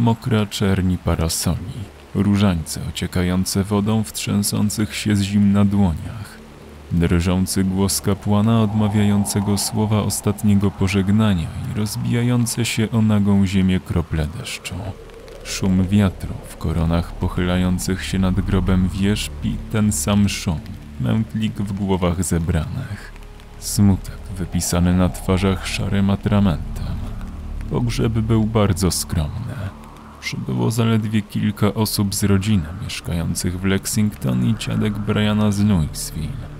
mokra czerni parasoli, różańce ociekające wodą w trzęsących się z zimna dłoniach, drżący głos kapłana odmawiającego słowa ostatniego pożegnania i rozbijające się o nagą ziemię krople deszczu. Szum wiatru w koronach pochylających się nad grobem wierzb i ten sam szum, mętlik w głowach zebranych. Smutek wypisany na twarzach szarym atramentem. Pogrzeb był bardzo skromny. Przybyło zaledwie kilka osób z rodziny mieszkających w Lexington i dziadek Briana z Louisville.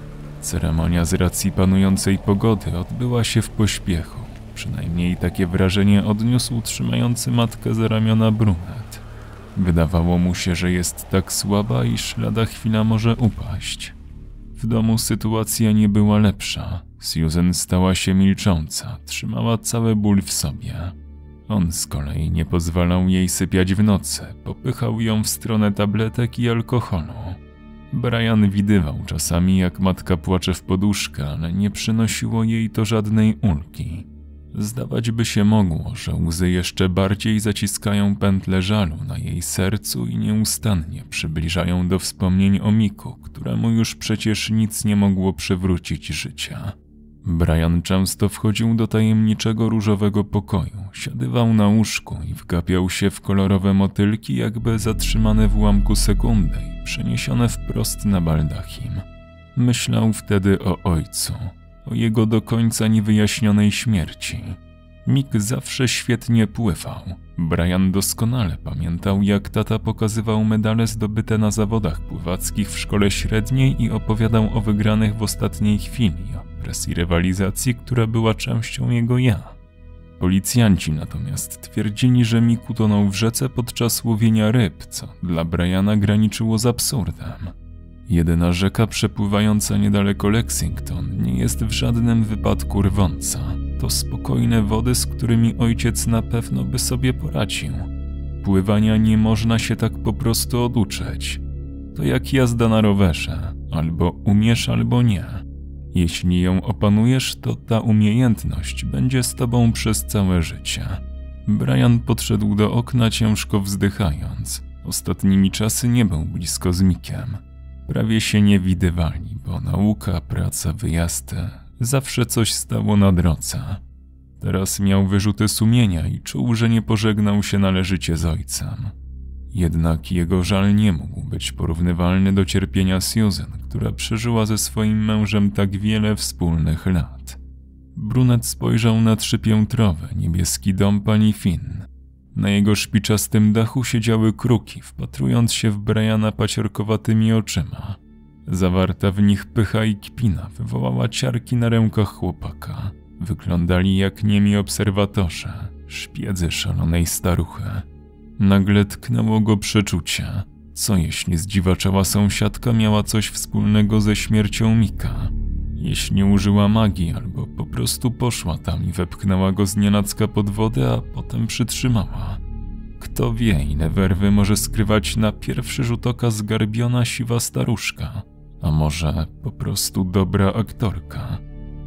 Ceremonia z racji panującej pogody odbyła się w pośpiechu. Przynajmniej takie wrażenie odniósł trzymający matkę za ramiona brunet. Wydawało mu się, że jest tak słaba, iż lada chwila może upaść. W domu sytuacja nie była lepsza. Susan stała się milcząca, trzymała cały ból w sobie. On z kolei nie pozwalał jej sypiać w nocy, popychał ją w stronę tabletek i alkoholu. Brian widywał czasami, jak matka płacze w poduszkę, ale nie przynosiło jej to żadnej ulgi. Zdawać by się mogło, że łzy jeszcze bardziej zaciskają pętle żalu na jej sercu i nieustannie przybliżają do wspomnień o Miku, któremu już przecież nic nie mogło przywrócić życia. Brian często wchodził do tajemniczego różowego pokoju, siadywał na łóżku i wgapiał się w kolorowe motylki, jakby zatrzymane w ułamku sekundy przeniesione wprost na baldachim. Myślał wtedy o ojcu, o jego do końca niewyjaśnionej śmierci. Mick zawsze świetnie pływał. Brian doskonale pamiętał, jak tata pokazywał medale zdobyte na zawodach pływackich w szkole średniej i opowiadał o wygranych w ostatniej chwili, presji rywalizacji, która była częścią jego ja. Policjanci natomiast twierdzili, że Mick utonął w rzece podczas łowienia ryb, co dla Briana graniczyło z absurdem. Jedyna rzeka przepływająca niedaleko Lexington nie jest w żadnym wypadku rwąca. To spokojne wody, z którymi ojciec na pewno by sobie poradził. Pływania nie można się tak po prostu oduczyć. To jak jazda na rowerze, albo umiesz, albo nie. Jeśli ją opanujesz, to ta umiejętność będzie z tobą przez całe życie. Brian podszedł do okna ciężko wzdychając. Ostatnimi czasy nie był blisko z Mikiem. Prawie się nie widywali, bo nauka, praca, wyjazdy zawsze coś stało na drodze. Teraz miał wyrzuty sumienia i czuł, że nie pożegnał się należycie z ojcem. Jednak jego żal nie mógł być porównywalny do cierpienia Susan, która przeżyła ze swoim mężem tak wiele wspólnych lat. Brunet spojrzał na trzypiętrowy, niebieski dom pani Finn. Na jego szpiczastym dachu siedziały kruki, wpatrując się w Briana paciorkowatymi oczyma. Zawarta w nich pycha i kpina wywołała ciarki na rękach chłopaka. Wyglądali jak niemi obserwatorzy, szpiedzy szalonej staruchy. Nagle tknęło go przeczucie. Co jeśli zdziwaczała sąsiadka miała coś wspólnego ze śmiercią Mika? Jeśli użyła magii albo po prostu poszła tam i wepchnęła go z nienacka pod wodę, a potem przytrzymała. Kto wie, ile werwy może skrywać na pierwszy rzut oka zgarbiona siwa staruszka, a może po prostu dobra aktorka.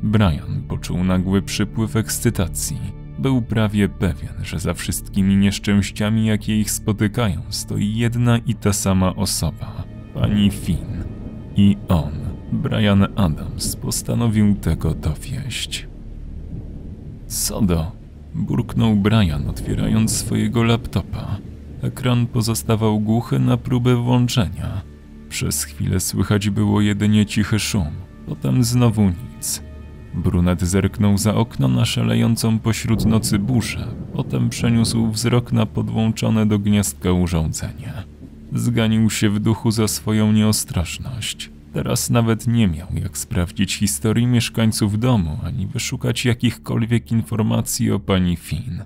Brian poczuł nagły przypływ ekscytacji. Był prawie pewien, że za wszystkimi nieszczęściami, jakie ich spotykają, stoi jedna i ta sama osoba pani Finn. I on, Brian Adams, postanowił tego dowieść. Sodo, burknął Brian, otwierając swojego laptopa. Ekran pozostawał głuchy na próbę włączenia. Przez chwilę słychać było jedynie cichy szum, potem znowu nic. Brunet zerknął za okno na szalejącą pośród nocy burzę, potem przeniósł wzrok na podłączone do gniazdka urządzenie. Zganił się w duchu za swoją nieostrożność. Teraz nawet nie miał jak sprawdzić historii mieszkańców domu, ani wyszukać jakichkolwiek informacji o pani Finn.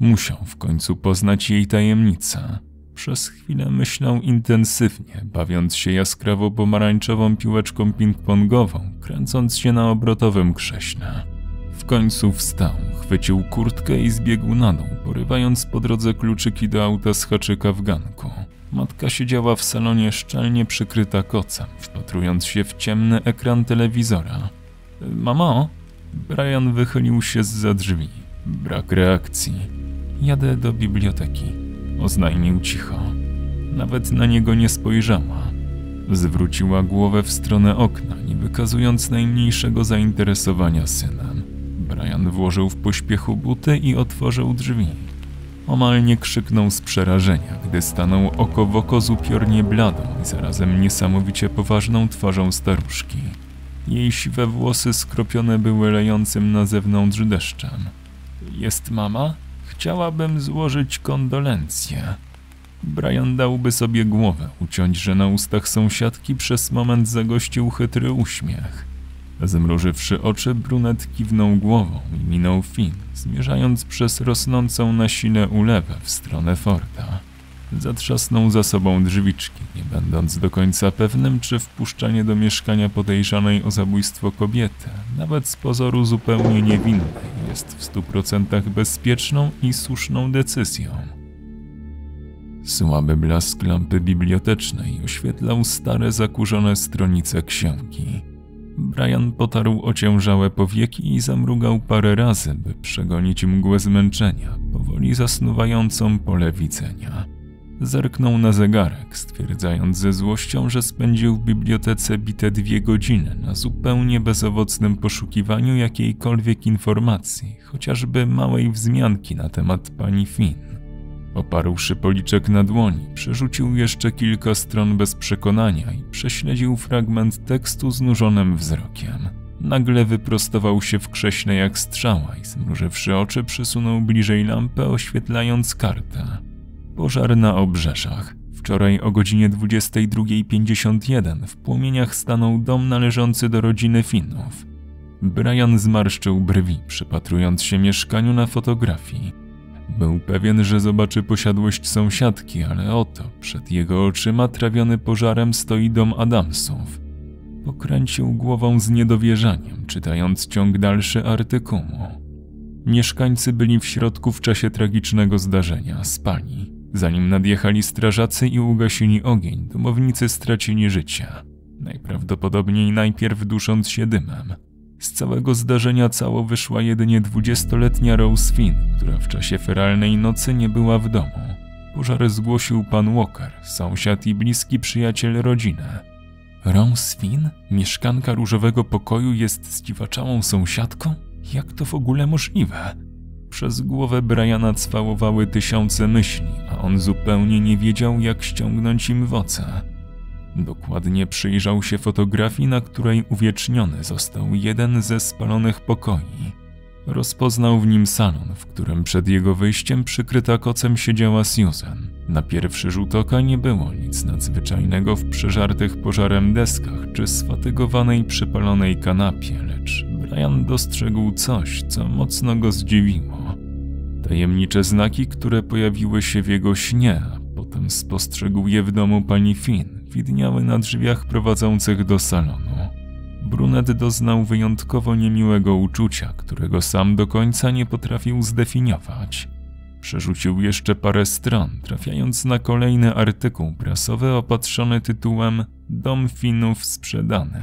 Musiał w końcu poznać jej tajemnicę. Przez chwilę myślał intensywnie, bawiąc się jaskrawo-pomarańczową piłeczką ping-pongową, kręcąc się na obrotowym krześle. W końcu wstał, chwycił kurtkę i zbiegł na dół, porywając po drodze kluczyki do auta z haczyka w ganku. Matka siedziała w salonie szczelnie przykryta kocem, wpatrując się w ciemny ekran telewizora. Mamo? Brian wychylił się z za drzwi. Brak reakcji. Jadę do biblioteki. Oznajmił cicho. Nawet na niego nie spojrzała. Zwróciła głowę w stronę okna, nie wykazując najmniejszego zainteresowania synem. Brian włożył w pośpiechu buty i otworzył drzwi. Omal nie krzyknął z przerażenia, gdy stanął oko w oko z upiornie bladą i zarazem niesamowicie poważną twarzą staruszki. Jej siwe włosy skropione były lejącym na zewnątrz deszczem. Jest mama? Chciałabym złożyć kondolencje. Brian dałby sobie głowę uciąć, że na ustach sąsiadki przez moment zagościł chytry uśmiech. Zmrużywszy oczy, brunet kiwnął głową i minął Finn, zmierzając przez rosnącą na sile ulewę w stronę forta. Zatrzasnął za sobą drzwiczki, nie będąc do końca pewnym, czy wpuszczanie do mieszkania podejrzanej o zabójstwo kobiety, nawet z pozoru zupełnie niewinnej, jest w stu procentach bezpieczną i słuszną decyzją. Słaby blask lampy bibliotecznej oświetlał stare, zakurzone stronice księgi. Brian potarł ociężałe powieki i zamrugał parę razy, by przegonić mgłę zmęczenia, powoli zasnuwającą pole widzenia. Zerknął na zegarek, stwierdzając ze złością, że spędził w bibliotece bite dwie godziny na zupełnie bezowocnym poszukiwaniu jakiejkolwiek informacji, chociażby małej wzmianki na temat pani Finn. Oparłszy policzek na dłoni, przerzucił jeszcze kilka stron bez przekonania i prześledził fragment tekstu znużonym wzrokiem. Nagle wyprostował się w krześle jak strzała i zmrużywszy oczy przysunął bliżej lampę, oświetlając kartę. Pożar na obrzeżach. Wczoraj o godzinie 22.51 w płomieniach stanął dom należący do rodziny Finnów. Brian zmarszczył brwi, przypatrując się mieszkaniu na fotografii. Był pewien, że zobaczy posiadłość sąsiadki, ale oto, przed jego oczyma trawiony pożarem stoi dom Adamsów. Pokręcił głową z niedowierzaniem, czytając ciąg dalszy artykułu. Mieszkańcy byli w środku w czasie tragicznego zdarzenia, spali. Zanim nadjechali strażacy i ugasili ogień, domownicy stracili życie. Najprawdopodobniej najpierw dusząc się dymem. Z całego zdarzenia cało wyszła jedynie dwudziestoletnia Rose Finn, która w czasie feralnej nocy nie była w domu. Pożar zgłosił pan Walker, sąsiad i bliski przyjaciel rodziny. Rose Finn, mieszkanka różowego pokoju, jest zdziwaczałą sąsiadką? Jak to w ogóle możliwe? Przez głowę Briana cwałowały tysiące myśli, a on zupełnie nie wiedział, jak ściągnąć im woce. Dokładnie przyjrzał się fotografii, na której uwieczniony został jeden ze spalonych pokoi. Rozpoznał w nim salon, w którym przed jego wyjściem przykryta kocem siedziała Susan. Na pierwszy rzut oka nie było nic nadzwyczajnego w przeżartych pożarem deskach czy sfatygowanej przypalonej kanapie, lecz Brian dostrzegł coś, co mocno go zdziwiło. Tajemnicze znaki, które pojawiły się w jego śnie, a potem spostrzegł je w domu pani Finn widniały na drzwiach prowadzących do salonu. Brunet doznał wyjątkowo niemiłego uczucia, którego sam do końca nie potrafił zdefiniować. Przerzucił jeszcze parę stron, trafiając na kolejny artykuł prasowy opatrzony tytułem Dom Finów sprzedany.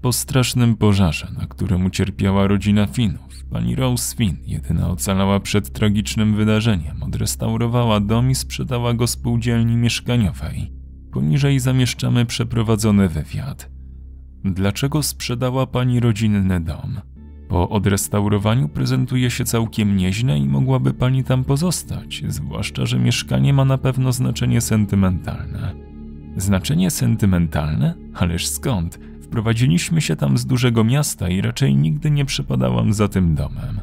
Po strasznym pożarze, na którym ucierpiała rodzina Finów, pani Rose Finn, jedyna ocalała przed tragicznym wydarzeniem, odrestaurowała dom i sprzedała go spółdzielni mieszkaniowej. Poniżej zamieszczamy przeprowadzony wywiad. Dlaczego sprzedała pani rodzinny dom? Po odrestaurowaniu prezentuje się całkiem nieźle i mogłaby pani tam pozostać, zwłaszcza, że mieszkanie ma na pewno znaczenie sentymentalne. Znaczenie sentymentalne? Ależ skąd? Wprowadziliśmy się tam z dużego miasta i raczej nigdy nie przepadałam za tym domem.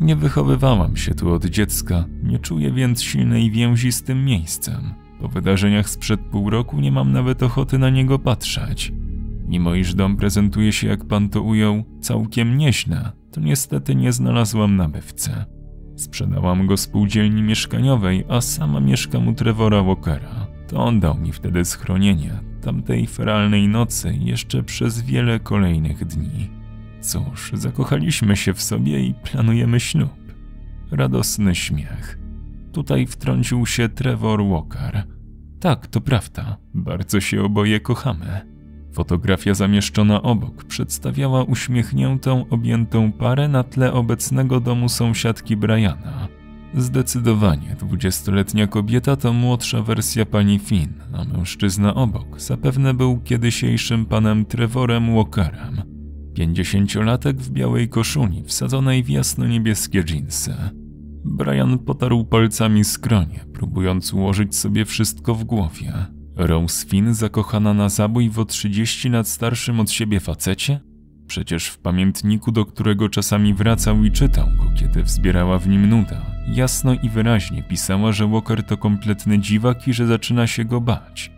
Nie wychowywałam się tu od dziecka, nie czuję więc silnej więzi z tym miejscem. Po wydarzeniach sprzed pół roku nie mam nawet ochoty na niego patrzeć. Mimo iż dom prezentuje się, jak pan to ujął, całkiem nieźle, to niestety nie znalazłam nabywcy. Sprzedałam go spółdzielni mieszkaniowej, a sama mieszkam u Trevora Walkera. To on dał mi wtedy schronienie, tamtej feralnej nocy jeszcze przez wiele kolejnych dni. Cóż, zakochaliśmy się w sobie i planujemy ślub. Radosny śmiech. Tutaj wtrącił się Trevor Walker. Tak, to prawda. Bardzo się oboje kochamy. Fotografia zamieszczona obok przedstawiała uśmiechniętą, objętą parę na tle obecnego domu sąsiadki Briana. Zdecydowanie dwudziestoletnia kobieta to młodsza wersja pani Finn, a mężczyzna obok zapewne był kiedysiejszym panem Trevorem Walkerem. Pięćdziesięciolatek w białej koszuli wsadzonej w jasno-niebieskie dżinsy. Brian potarł palcami skronie, próbując ułożyć sobie wszystko w głowie. Rose Finn zakochana na zabój w o 30 lat starszym od siebie facecie? Przecież w pamiętniku, do którego czasami wracał i czytał go, kiedy wzbierała w nim nuda, jasno i wyraźnie pisała, że Walker to kompletny dziwak i że zaczyna się go bać.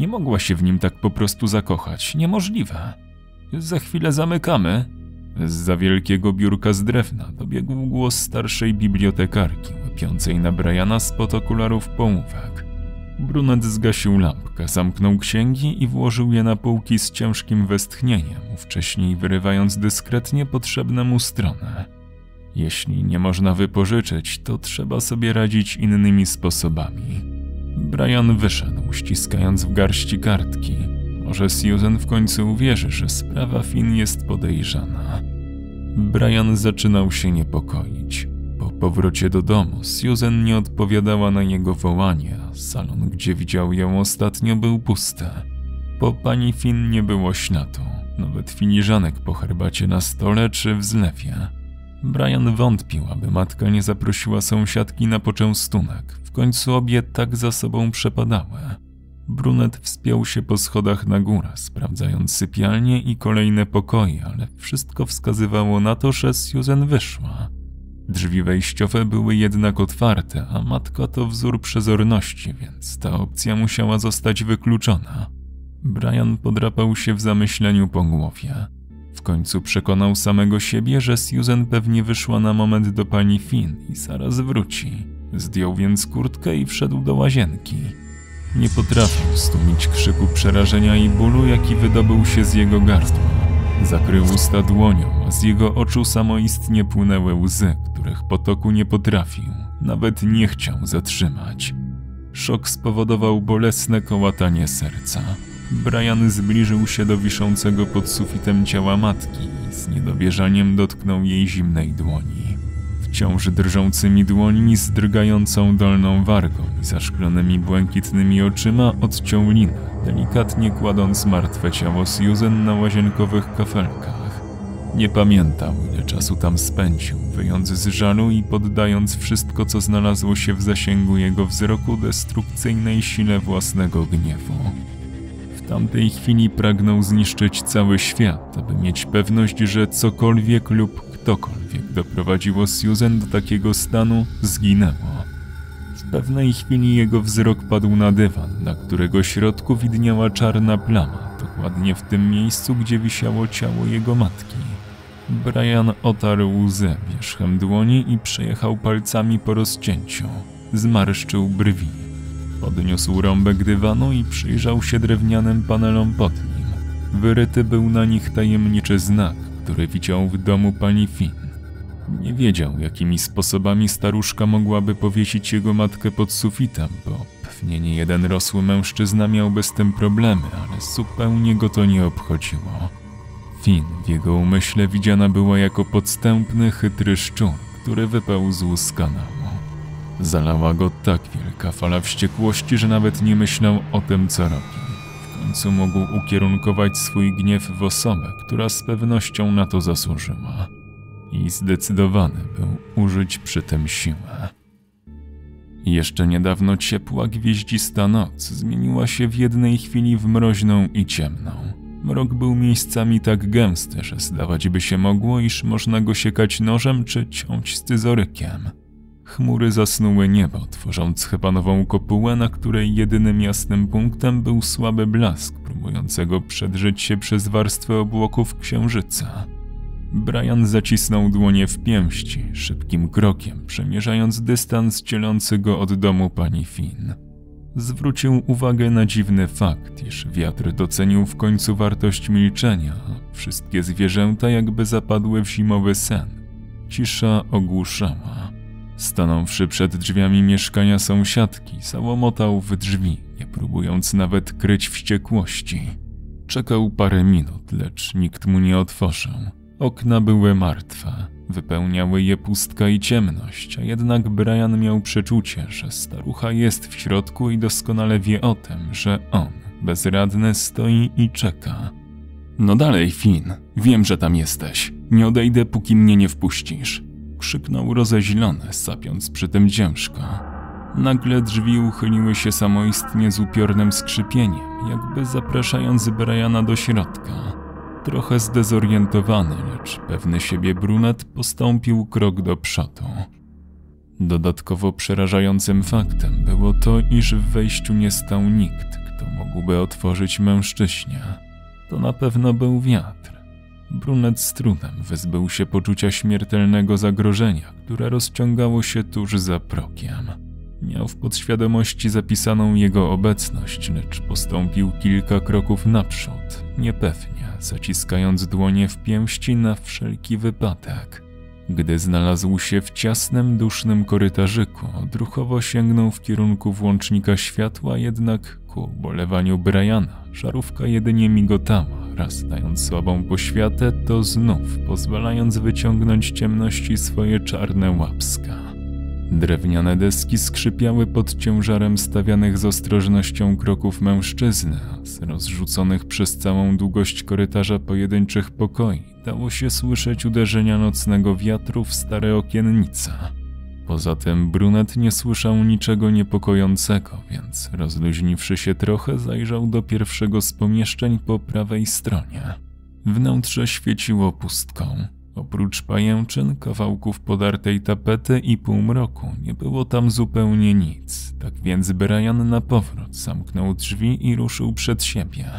Nie mogła się w nim tak po prostu zakochać, niemożliwe. Za chwilę zamykamy. Za wielkiego biurka z drewna dobiegł głos starszej bibliotekarki, łypiącej na Briana spod okularów połówek. Brunet zgasił lampkę, zamknął księgi i włożył je na półki z ciężkim westchnieniem, wcześniej wyrywając dyskretnie potrzebne mu stronę. Jeśli nie można wypożyczyć, to trzeba sobie radzić innymi sposobami. Brian wyszedł, ściskając w garści kartki. Może Susan w końcu uwierzy, że sprawa Finn jest podejrzana. Brian zaczynał się niepokoić. Po powrocie do domu Susan nie odpowiadała na jego wołanie, salon, gdzie widział ją ostatnio, był pusty. Po pani Finn nie było śladu, nawet filiżanek po herbacie na stole czy w zlewie. Brian wątpił, aby matka nie zaprosiła sąsiadki na poczęstunek. W końcu obie tak za sobą przepadały. Brunet wspiął się po schodach na górę, sprawdzając sypialnie i kolejne pokoje, ale wszystko wskazywało na to, że Susan wyszła. Drzwi wejściowe były jednak otwarte, a matka to wzór przezorności, więc ta opcja musiała zostać wykluczona. Brian podrapał się w zamyśleniu po głowie. W końcu przekonał samego siebie, że Susan pewnie wyszła na moment do pani Finn i zaraz wróci. Zdjął więc kurtkę i wszedł do łazienki. Nie potrafił stłumić krzyku przerażenia i bólu, jaki wydobył się z jego gardła. Zakrył usta dłonią, a z jego oczu samoistnie płynęły łzy, których potoku nie potrafił, nawet nie chciał zatrzymać. Szok spowodował bolesne kołatanie serca. Brian zbliżył się do wiszącego pod sufitem ciała matki i z niedowierzaniem dotknął jej zimnej dłoni. Wciąż drżącymi dłońmi z drgającą dolną wargą i zaszklonymi błękitnymi oczyma odciął linę, delikatnie kładąc martwe ciało Susan na łazienkowych kafelkach. Nie pamiętał, ile czasu tam spędził, wyjąc z żalu i poddając wszystko, co znalazło się w zasięgu jego wzroku destrukcyjnej sile własnego gniewu. W tamtej chwili pragnął zniszczyć cały świat, aby mieć pewność, że cokolwiek lub ktokolwiek doprowadziło Susan do takiego stanu, zginęło. W pewnej chwili jego wzrok padł na dywan, na którego środku widniała czarna plama, dokładnie w tym miejscu, gdzie wisiało ciało jego matki. Brian otarł łzę wierzchem dłoni i przejechał palcami po rozcięciu. Zmarszczył brwi. Podniósł rąbek dywanu i przyjrzał się drewnianym panelom pod nim. Wyryty był na nich tajemniczy znak, który widział w domu pani Finn. Nie wiedział, jakimi sposobami staruszka mogłaby powiesić jego matkę pod sufitem, bo pewnie nie jeden rosły mężczyzna miałby z tym problemy, ale zupełnie go to nie obchodziło. Finn w jego umyśle widziana była jako podstępny, chytry szczur, który wypełzł z kanału. Zalała go tak wielka fala wściekłości, że nawet nie myślał o tym, co robi. W końcu mógł ukierunkować swój gniew w osobę, która z pewnością na to zasłużyła. I zdecydowany był użyć przy tym siłę. Jeszcze niedawno ciepła, gwieździsta noc zmieniła się w jednej chwili w mroźną i ciemną. Mrok był miejscami tak gęsty, że zdawać by się mogło, iż można go siekać nożem czy ciąć scyzorykiem. Chmury zasnuły niebo, tworząc chebanową kopułę, na której jedynym jasnym punktem był słaby blask, próbującego przedrzeć się przez warstwę obłoków księżyca. Brian zacisnął dłonie w pięści, szybkim krokiem, przemierzając dystans dzielący go od domu pani Finn. Zwrócił uwagę na dziwny fakt, iż wiatr docenił w końcu wartość milczenia, a wszystkie zwierzęta jakby zapadły w zimowy sen. Cisza ogłuszała. Stanąwszy przed drzwiami mieszkania sąsiadki, załomotał w drzwi, nie próbując nawet kryć wściekłości. Czekał parę minut, lecz nikt mu nie otworzył. Okna były martwe, wypełniały je pustka i ciemność, a jednak Brian miał przeczucie, że starucha jest w środku i doskonale wie o tym, że on, bezradny, stoi i czeka. No dalej, Finn, wiem, że tam jesteś. Nie odejdę, póki mnie nie wpuścisz. Krzyknął rozeźlony, sapiąc przy tym ciężko. Nagle drzwi uchyliły się samoistnie z upiornym skrzypieniem, jakby zapraszając Briana do środka. Trochę zdezorientowany, lecz pewny siebie brunet postąpił krok do przodu. Dodatkowo przerażającym faktem było to, iż w wejściu nie stał nikt, kto mógłby otworzyć mężczyźnie. To na pewno był wiatr. Brunet z trudem wyzbył się poczucia śmiertelnego zagrożenia, które rozciągało się tuż za progiem. Miał w podświadomości zapisaną jego obecność, lecz postąpił kilka kroków naprzód, niepewnie, zaciskając dłonie w pięści na wszelki wypadek. Gdy znalazł się w ciasnym, dusznym korytarzyku, odruchowo sięgnął w kierunku włącznika światła, jednak ku ubolewaniu Briana żarówka jedynie migotała, raz dając słabą poświatę, to znów pozwalając wyciągnąć ciemności swoje czarne łapska. Drewniane deski skrzypiały pod ciężarem stawianych z ostrożnością kroków mężczyzny, a z rozrzuconych przez całą długość korytarza pojedynczych pokoi dało się słyszeć uderzenia nocnego wiatru w stare okiennice. Poza tym brunet nie słyszał niczego niepokojącego, więc rozluźniwszy się trochę, zajrzał do pierwszego z pomieszczeń po prawej stronie. Wnętrze świeciło pustką. Oprócz pajęczyn, kawałków podartej tapety i półmroku nie było tam zupełnie nic, tak więc Brian na powrót zamknął drzwi i ruszył przed siebie.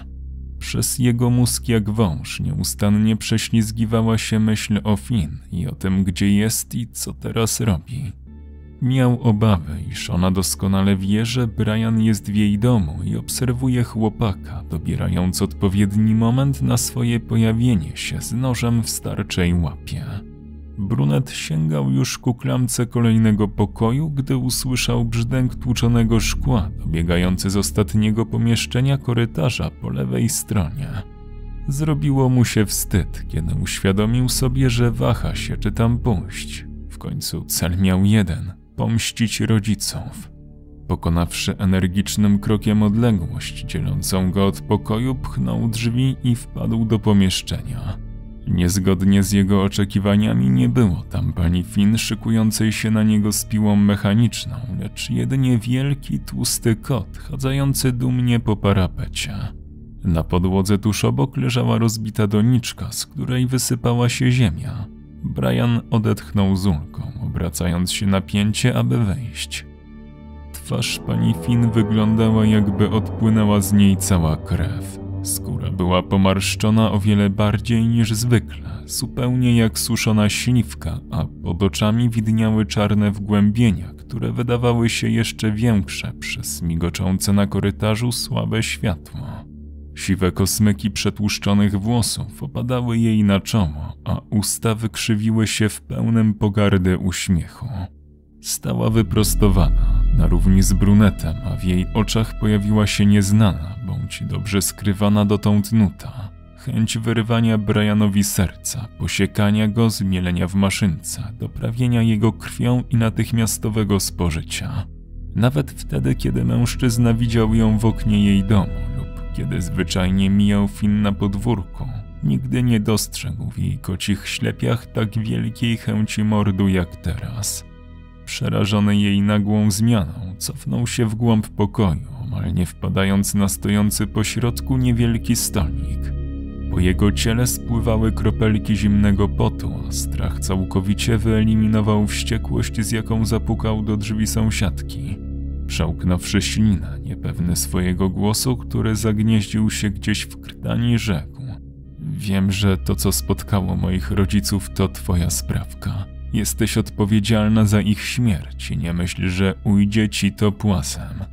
Przez jego mózg jak wąż nieustannie prześlizgiwała się myśl o Finn i o tym, gdzie jest i co teraz robi. Miał obawy, iż ona doskonale wie, że Brian jest w jej domu i obserwuje chłopaka, dobierając odpowiedni moment na swoje pojawienie się z nożem w starczej łapie. Brunet sięgał już ku klamce kolejnego pokoju, gdy usłyszał brzdęk tłuczonego szkła dobiegający z ostatniego pomieszczenia korytarza po lewej stronie. Zrobiło mu się wstyd, kiedy uświadomił sobie, że waha się, czy tam pójść. W końcu cel miał jeden pomścić rodziców. Pokonawszy energicznym krokiem odległość dzielącą go od pokoju, pchnął drzwi i wpadł do pomieszczenia. Niezgodnie z jego oczekiwaniami nie było tam pani Finn szykującej się na niego z piłą mechaniczną, lecz jedynie wielki, tłusty kot chadzający dumnie po parapecie. Na podłodze tuż obok leżała rozbita doniczka, z której wysypała się ziemia. Brian odetchnął z ulgą, obracając się na pięcie, aby wejść. Twarz pani Finn wyglądała jakby odpłynęła z niej cała krew. Skóra była pomarszczona o wiele bardziej niż zwykle, zupełnie jak suszona śliwka, a pod oczami widniały czarne wgłębienia, które wydawały się jeszcze większe przez migoczące na korytarzu słabe światło. Siwe kosmyki przetłuszczonych włosów opadały jej na czoło, a usta wykrzywiły się w pełnym pogardy uśmiechu. Stała wyprostowana, na równi z brunetem, a w jej oczach pojawiła się nieznana, bądź dobrze skrywana dotąd nuta. Chęć wyrywania Brianowi serca, posiekania go, zmielenia w maszynce, doprawienia jego krwią i natychmiastowego spożycia. Nawet wtedy, kiedy mężczyzna widział ją w oknie jej domu kiedy zwyczajnie mijał Finn na podwórku, nigdy nie dostrzegł w jej kocich ślepiach tak wielkiej chęci mordu jak teraz. Przerażony jej nagłą zmianą, cofnął się w głąb pokoju, omal nie wpadając na stojący pośrodku niewielki stolik. Po jego ciele spływały kropelki zimnego potu, a strach całkowicie wyeliminował wściekłość, z jaką zapukał do drzwi sąsiadki. Przełknąwszy ślinę, niepewny swojego głosu, który zagnieździł się gdzieś w krtani, rzekł: Wiem, że to, co spotkało moich rodziców, to twoja sprawka. Jesteś odpowiedzialna za ich śmierć i nie myśl, że ujdzie ci to płasem.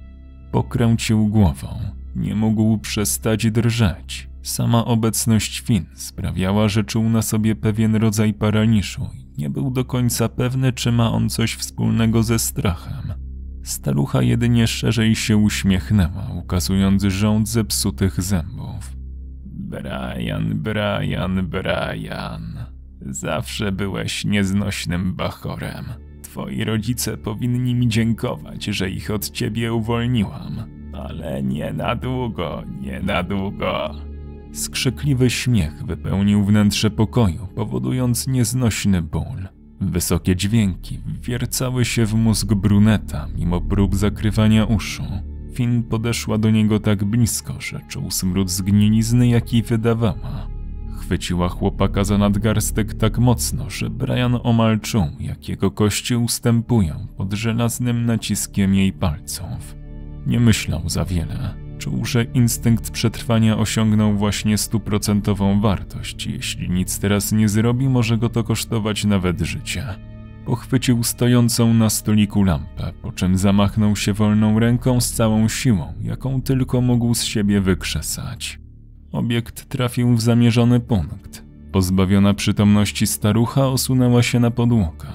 Pokręcił głową. Nie mógł przestać drżeć. Sama obecność Finn sprawiała, że czuł na sobie pewien rodzaj paraliżu i nie był do końca pewny, czy ma on coś wspólnego ze strachem. Starucha jedynie szerzej się uśmiechnęła, ukazując rząd zepsutych zębów. Brian, Brian, Brian. Zawsze byłeś nieznośnym bachorem. Twoi rodzice powinni mi dziękować, że ich od ciebie uwolniłam. Ale nie na długo, nie na długo. Skrzykliwy śmiech wypełnił wnętrze pokoju, powodując nieznośny ból. Wysokie dźwięki wwiercały się w mózg bruneta, mimo prób zakrywania uszu. Finn podeszła do niego tak blisko, że czuł smród zgnilizny, jaki wydawała. Chwyciła chłopaka za nadgarstek tak mocno, że Brian omal czuł, jak jego kości ustępują pod żelaznym naciskiem jej palców. Nie myślał za wiele. Czuł, że instynkt przetrwania osiągnął właśnie stuprocentową wartość. Jeśli nic teraz nie zrobi, może go to kosztować nawet życie. Pochwycił stojącą na stoliku lampę, po czym zamachnął się wolną ręką z całą siłą, jaką tylko mógł z siebie wykrzesać. Obiekt trafił w zamierzony punkt. Pozbawiona przytomności starucha osunęła się na podłogę.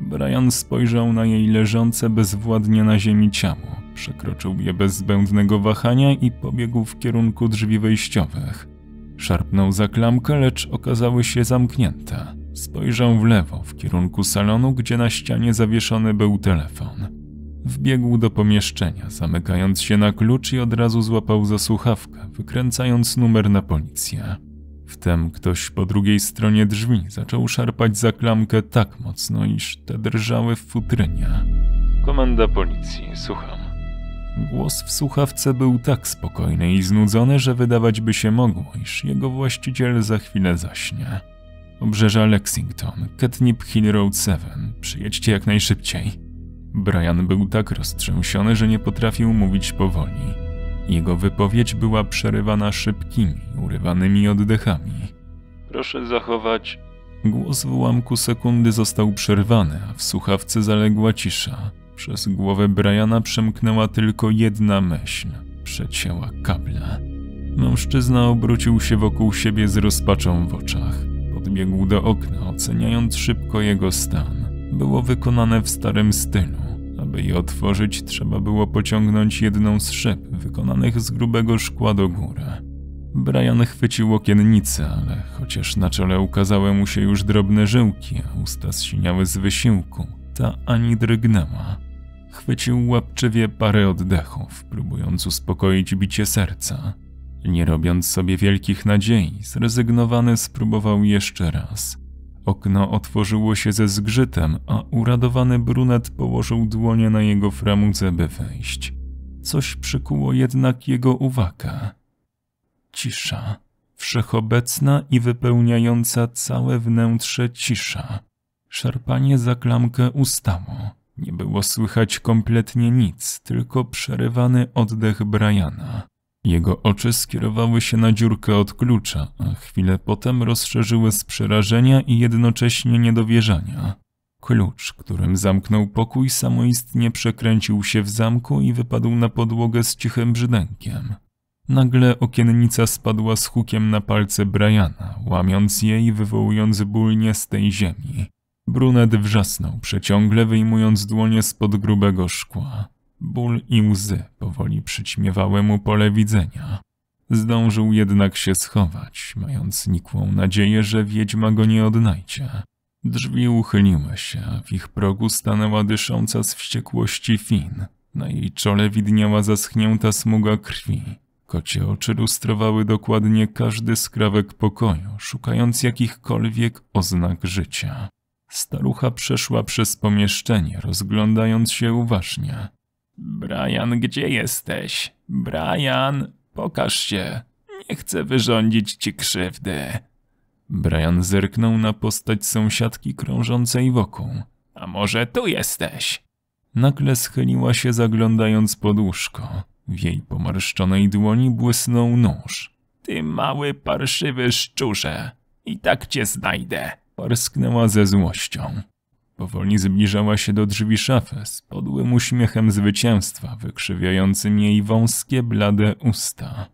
Brian spojrzał na jej leżące bezwładnie na ziemi ciało. Przekroczył je bez zbędnego wahania i pobiegł w kierunku drzwi wejściowych. Szarpnął za klamkę, lecz okazały się zamknięte. Spojrzał w lewo, w kierunku salonu, gdzie na ścianie zawieszony był telefon. Wbiegł do pomieszczenia, zamykając się na klucz i od razu złapał za słuchawkę, wykręcając numer na policję. Wtem ktoś po drugiej stronie drzwi zaczął szarpać za klamkę tak mocno, iż te drżały w futrynie. Komenda policji, słucham. Głos w słuchawce był tak spokojny i znudzony, że wydawać by się mogło, iż jego właściciel za chwilę zaśnie. Obrzeża Lexington, Catnip Hill Road 7. Przyjedźcie jak najszybciej. Brian był tak roztrzęsiony, że nie potrafił mówić powoli. Jego wypowiedź była przerywana szybkimi, urywanymi oddechami. Proszę zachować. Głos w ułamku sekundy został przerwany, a w słuchawce zaległa cisza. Przez głowę Briana przemknęła tylko jedna myśl. Przecięła kable. Mężczyzna obrócił się wokół siebie z rozpaczą w oczach. Podbiegł do okna, oceniając szybko jego stan. Było wykonane w starym stylu. Aby je otworzyć, trzeba było pociągnąć jedną z szyb, wykonanych z grubego szkła do góry. Brian chwycił okiennicę, ale chociaż na czole ukazały mu się już drobne żyłki, a usta zsiniały z wysiłku, ta ani drgnęła. Chwycił łapczywie parę oddechów, próbując uspokoić bicie serca. Nie robiąc sobie wielkich nadziei, zrezygnowany spróbował jeszcze raz. Okno otworzyło się ze zgrzytem, a uradowany brunet położył dłonie na jego framudze, by wejść. Coś przykuło jednak jego uwagę. Cisza. Wszechobecna i wypełniająca całe wnętrze cisza. Szarpanie za klamkę ustało. Nie było słychać kompletnie nic, tylko przerywany oddech Briana. Jego oczy skierowały się na dziurkę od klucza, a chwilę potem rozszerzyły z przerażenia i jednocześnie niedowierzania. Klucz, którym zamknął pokój, samoistnie przekręcił się w zamku i wypadł na podłogę z cichym brzdękiem. Nagle okiennica spadła z hukiem na palce Briana, łamiąc je i wywołując ból nie z tej ziemi. Brunet wrzasnął przeciągle, wyjmując dłonie spod grubego szkła. Ból i łzy powoli przyćmiewały mu pole widzenia. Zdążył jednak się schować, mając nikłą nadzieję, że wiedźma go nie odnajdzie. Drzwi uchyliły się, a w ich progu stanęła dysząca z wściekłości Fin. Na jej czole widniała zaschnięta smuga krwi. Kocie oczy lustrowały dokładnie każdy skrawek pokoju, szukając jakichkolwiek oznak życia. Starucha przeszła przez pomieszczenie, rozglądając się uważnie. Brian, gdzie jesteś? Brian, pokaż się. Nie chcę wyrządzić ci krzywdy. Brian zerknął na postać sąsiadki krążącej wokół. A może tu jesteś? Nagle schyliła się zaglądając pod łóżko. W jej pomarszczonej dłoni błysnął nóż. Ty mały parszywy szczurze, i tak cię znajdę. Parsknęła ze złością. Powoli zbliżała się do drzwi szafy z podłym uśmiechem zwycięstwa, wykrzywiającym jej wąskie, blade usta.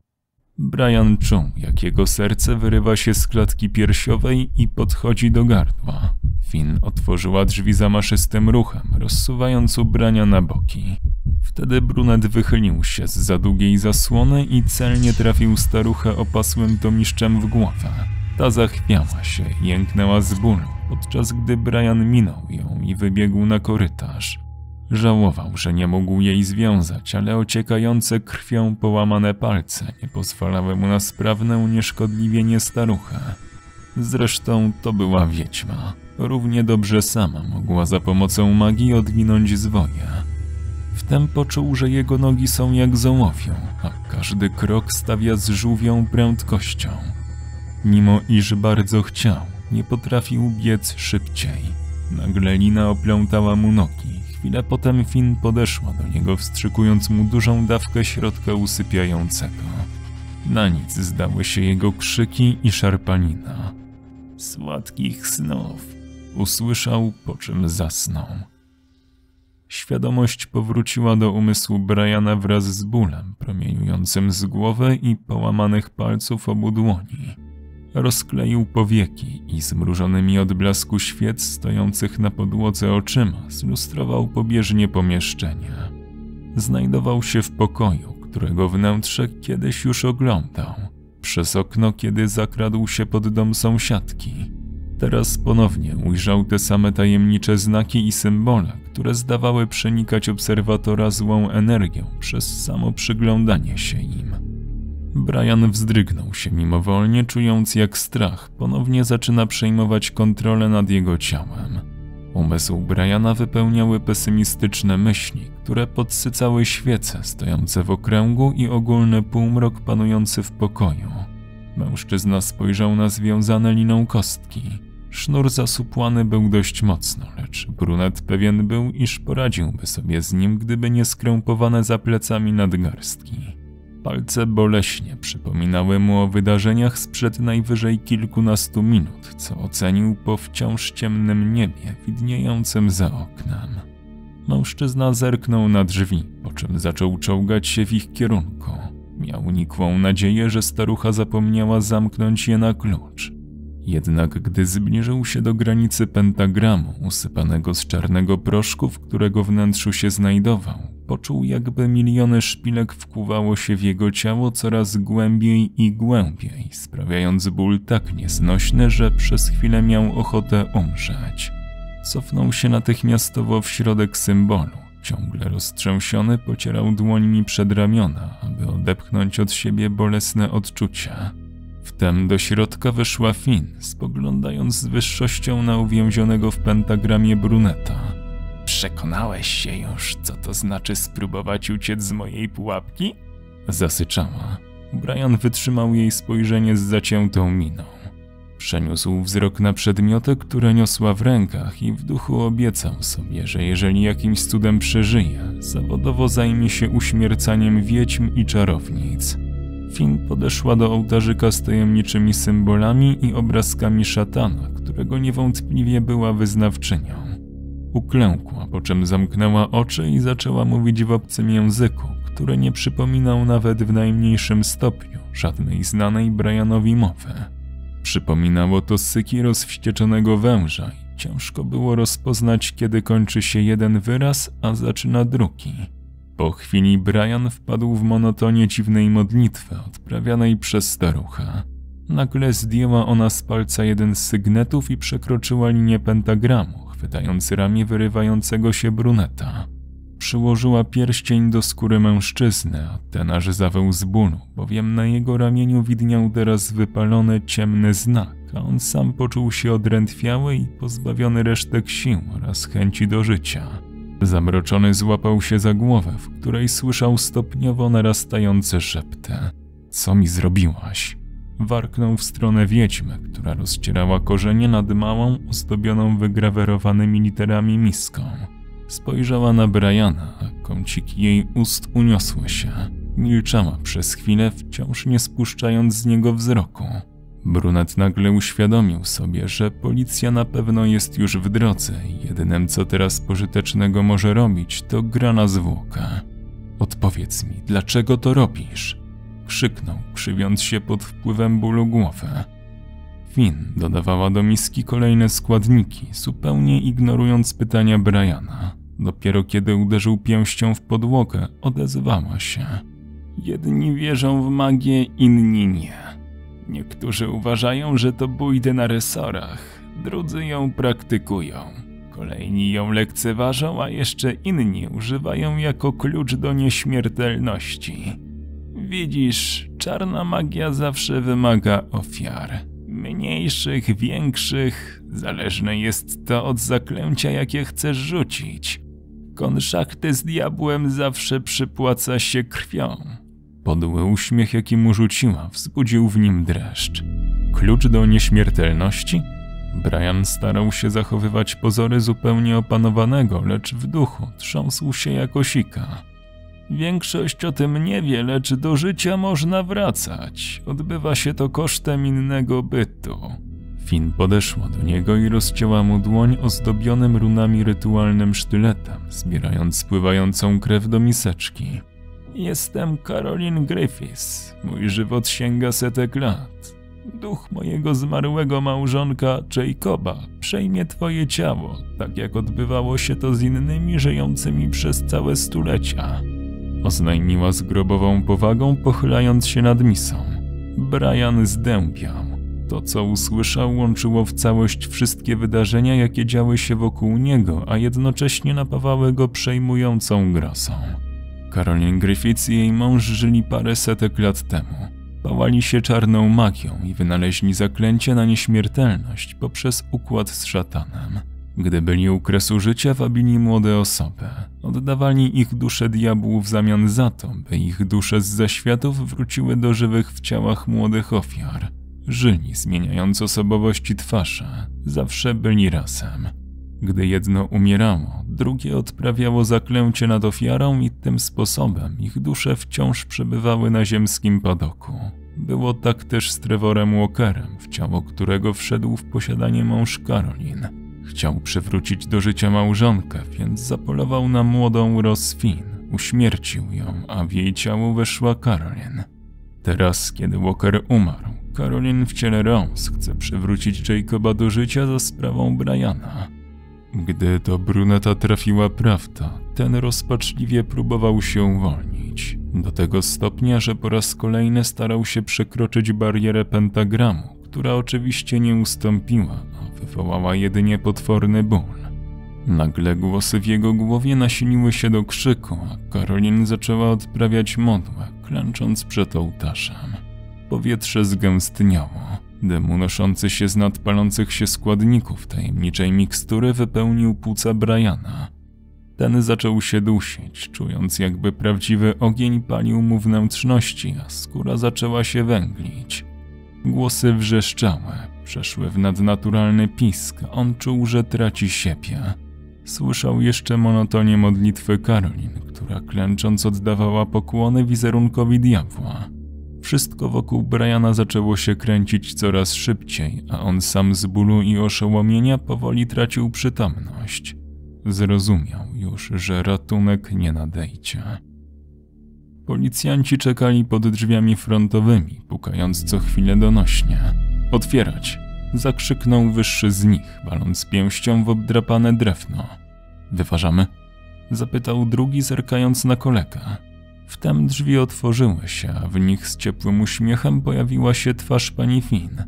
Brian czuł, jak jego serce wyrywa się z klatki piersiowej i podchodzi do gardła. Finn otworzyła drzwi zamaszystym ruchem, rozsuwając ubrania na boki. Wtedy brunet wychylił się z za długiej zasłony i celnie trafił staruchę opasłym tomiszczem w głowę. Ta zachwiała się, jęknęła z bólu, podczas gdy Brian minął ją i wybiegł na korytarz. Żałował, że nie mógł jej związać, ale ociekające krwią połamane palce nie pozwalały mu na sprawne unieszkodliwienie starucha. Zresztą to była wiedźma. Równie dobrze sama mogła za pomocą magii odwinąć zwoje. Wtem poczuł, że jego nogi są jak zołowią, a każdy krok stawia z żółwią prędkością. Mimo iż bardzo chciał, nie potrafił biec szybciej. Nagle lina oplątała mu nogi. Chwilę potem Finn podeszła do niego, wstrzykując mu dużą dawkę środka usypiającego. Na nic zdały się jego krzyki i szarpanina. Słodkich snów, usłyszał, po czym zasnął. Świadomość powróciła do umysłu Briana wraz z bólem promieniującym z głowy i połamanych palców obu dłoni. Rozkleił powieki i zmrużonymi od blasku świec stojących na podłodze oczyma zlustrował pobieżnie pomieszczenie. Znajdował się w pokoju, którego wnętrze kiedyś już oglądał. Przez okno, kiedy zakradł się pod dom sąsiadki. Teraz ponownie ujrzał te same tajemnicze znaki i symbole, które zdawały przenikać obserwatora złą energią przez samo przyglądanie się im. Brian wzdrygnął się mimowolnie, czując jak strach ponownie zaczyna przejmować kontrolę nad jego ciałem. Umysł Briana wypełniały pesymistyczne myśli, które podsycały świece stojące w okręgu i ogólny półmrok panujący w pokoju. Mężczyzna spojrzał na związane liną kostki. Sznur zasupłany był dość mocno, lecz brunet pewien był, iż poradziłby sobie z nim, gdyby nie skrępowane za plecami nadgarstki. Palce boleśnie przypominały mu o wydarzeniach sprzed najwyżej kilkunastu minut, co ocenił po wciąż ciemnym niebie widniejącym za oknem. Mężczyzna zerknął na drzwi, po czym zaczął czołgać się w ich kierunku. Miał nikłą nadzieję, że starucha zapomniała zamknąć je na klucz. Jednak gdy zbliżył się do granicy pentagramu, usypanego z czarnego proszku, w którego wnętrzu się znajdował, poczuł jakby miliony szpilek wkuwało się w jego ciało coraz głębiej i głębiej, sprawiając ból tak nieznośny, że przez chwilę miał ochotę umrzeć. Cofnął się natychmiastowo w środek symbolu. Ciągle roztrzęsiony pocierał dłońmi przed ramiona, aby odepchnąć od siebie bolesne odczucia. Wtem do środka weszła Finn, spoglądając z wyższością na uwięzionego w pentagramie bruneta. Przekonałeś się już, co to znaczy spróbować uciec z mojej pułapki? Zasyczała. Brian wytrzymał jej spojrzenie z zaciętą miną. Przeniósł wzrok na przedmioty, które niosła w rękach i w duchu obiecał sobie, że jeżeli jakimś cudem przeżyje, zawodowo zajmie się uśmiercaniem wiedźm i czarownic. Finn podeszła do ołtarzyka z tajemniczymi symbolami i obrazkami szatana, którego niewątpliwie była wyznawczynią. Uklękła, po czym zamknęła oczy i zaczęła mówić w obcym języku, który nie przypominał nawet w najmniejszym stopniu żadnej znanej Brianowi mowy. Przypominało to syki rozwścieczonego węża i ciężko było rozpoznać, kiedy kończy się jeden wyraz, a zaczyna drugi. Po chwili Brian wpadł w monotonię dziwnej modlitwy odprawianej przez starucha. Nagle zdjęła ona z palca jeden z sygnetów i przekroczyła linię pentagramu, chwytając ramię wyrywającego się bruneta. Przyłożyła pierścień do skóry mężczyzny, a ten aż zaweł z bólu, bowiem na jego ramieniu widniał teraz wypalony ciemny znak, a on sam poczuł się odrętwiały i pozbawiony resztek sił oraz chęci do życia. Zamroczony złapał się za głowę, w której słyszał stopniowo narastające szepty. Co mi zrobiłaś? Warknął w stronę wiedźmy, która rozcierała korzenie nad małą, ozdobioną wygrawerowanymi literami miską. Spojrzała na Briana, a kąciki jej ust uniosły się. Milczała przez chwilę, wciąż nie spuszczając z niego wzroku. Brunet nagle uświadomił sobie, że policja na pewno jest już w drodze i jedynym co teraz pożytecznego może robić to gra na zwłokę. Odpowiedz mi, dlaczego to robisz? Krzyknął, krzywiąc się pod wpływem bólu głowy. Finn dodawała do miski kolejne składniki, zupełnie ignorując pytania Briana. Dopiero kiedy uderzył pięścią w podłogę, odezwała się. Jedni wierzą w magię, inni nie. Niektórzy uważają, że to bójdę na resorach, drudzy ją praktykują. Kolejni ją lekceważą, a jeszcze inni używają jako klucz do nieśmiertelności. Widzisz, czarna magia zawsze wymaga ofiar. Mniejszych, większych, zależne jest to od zaklęcia, jakie chcesz rzucić. Konszachty z diabłem zawsze przypłaca się krwią. Podły uśmiech, jaki mu rzuciła, wzbudził w nim dreszcz. Klucz do nieśmiertelności? Brian starał się zachowywać pozory zupełnie opanowanego, lecz w duchu trząsł się jako sika. Większość o tym nie wie, lecz do życia można wracać. Odbywa się to kosztem innego bytu. Finn podeszła do niego i rozcięła mu dłoń ozdobionym runami rytualnym sztyletem, zbierając spływającą krew do miseczki. Jestem Caroline Griffiths. Mój żywot sięga setek lat. Duch mojego zmarłego małżonka Jacoba przejmie twoje ciało, tak jak odbywało się to z innymi żyjącymi przez całe stulecia. Oznajmiła z grobową powagą, pochylając się nad misą. Brian zdębiał. To, co usłyszał, łączyło w całość wszystkie wydarzenia, jakie działy się wokół niego, a jednocześnie napawały go przejmującą grosą. Caroline Griffiths i jej mąż żyli parę setek lat temu. Pałali się czarną magią i wynaleźli zaklęcie na nieśmiertelność poprzez układ z szatanem. Gdy byli u kresu życia, wabili młode osoby. Oddawali ich dusze diabłu w zamian za to, by ich dusze z zaświatów wróciły do żywych w ciałach młodych ofiar. Żyli, zmieniając osobowość i twarze. Zawsze byli razem. Gdy jedno umierało, drugie odprawiało zaklęcie nad ofiarą i tym sposobem ich dusze wciąż przebywały na ziemskim padoku. Było tak też z Trevorem Walkerem, w ciało którego wszedł w posiadanie mąż Karolin. Chciał przywrócić do życia małżonkę, więc zapolował na młodą Ross Finn, uśmiercił ją, a w jej ciało weszła Karolin. Teraz, kiedy Walker umarł, Karolin w ciele Rose chce przywrócić Jacoba do życia za sprawą Briana. Gdy do bruneta trafiła prawda, ten rozpaczliwie próbował się uwolnić. Do tego stopnia, że po raz kolejny starał się przekroczyć barierę pentagramu, która oczywiście nie ustąpiła, a wywołała jedynie potworny ból. Nagle głosy w jego głowie nasiliły się do krzyku, a Karolin zaczęła odprawiać modłę, klęcząc przed ołtarzem. Powietrze zgęstniało. Dym unoszący się z nadpalących się składników tajemniczej mikstury wypełnił płuca Briana. Ten zaczął się dusić, czując jakby prawdziwy ogień palił mu wnętrzności, a skóra zaczęła się węglić. Głosy wrzeszczały, przeszły w nadnaturalny pisk, on czuł, że traci siebie. Słyszał jeszcze monotonię modlitwy Karolin, która klęcząc oddawała pokłony wizerunkowi diabła. Wszystko wokół Briana zaczęło się kręcić coraz szybciej, a on sam z bólu i oszołomienia powoli tracił przytomność. Zrozumiał już, że ratunek nie nadejdzie. Policjanci czekali pod drzwiami frontowymi, pukając co chwilę donośnie. Otwierać! Zakrzyknął wyższy z nich, waląc pięścią w obdrapane drewno. Wyważamy? Zapytał drugi, zerkając na kolegę. Wtem drzwi otworzyły się, a w nich z ciepłym uśmiechem pojawiła się twarz pani Finn.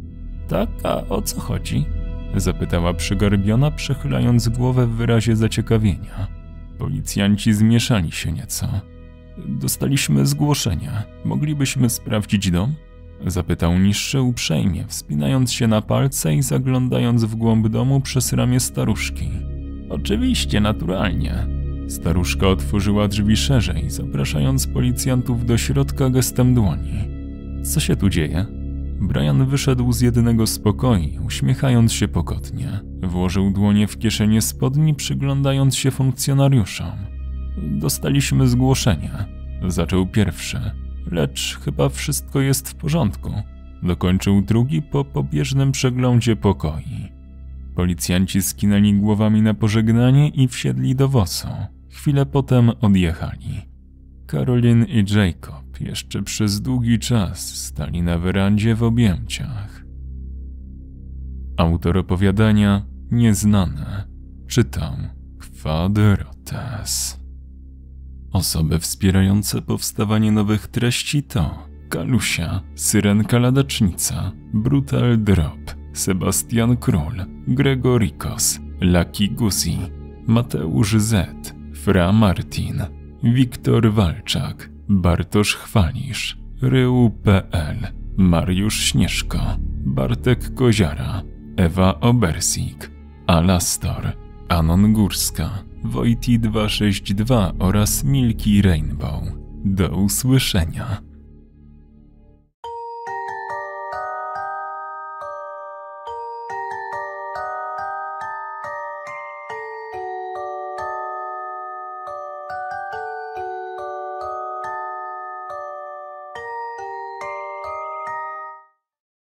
Tak, a o co chodzi? Zapytała przygarbiona, przechylając głowę w wyrazie zaciekawienia. Policjanci zmieszali się nieco. Dostaliśmy zgłoszenie. Moglibyśmy sprawdzić dom? Zapytał niższy uprzejmie, wspinając się na palce i zaglądając w głąb domu przez ramię staruszki. Oczywiście, naturalnie. Staruszka otworzyła drzwi szerzej, zapraszając policjantów do środka gestem dłoni. Co się tu dzieje? Brian wyszedł z jednego z pokoi, uśmiechając się pogodnie. Włożył dłonie w kieszenie spodni, przyglądając się funkcjonariuszom. Dostaliśmy zgłoszenie. Zaczął pierwszy, lecz chyba wszystko jest w porządku. Dokończył drugi po pobieżnym przeglądzie pokoi. Policjanci skinęli głowami na pożegnanie i wsiedli do wozu. Chwilę potem odjechali. Karolin i Jacob jeszcze przez długi czas stali na werandzie w objęciach. Autor opowiadania nieznane czytał Kwadrates. Osoby wspierające powstawanie nowych treści to Kalusia, Syrenka Ladacznica, Brutal Drop, Sebastian Król, Gregorikos, Lucky Guzi, Mateusz Z, Fra Martin, Wiktor Walczak, Bartosz Chwalisz, Rył.pl, Mariusz Śnieżko, Bartek Koziara, Ewa Obersik, Alastor, Anon Górska, Wojti 262 oraz Milki Rainbow. Do usłyszenia.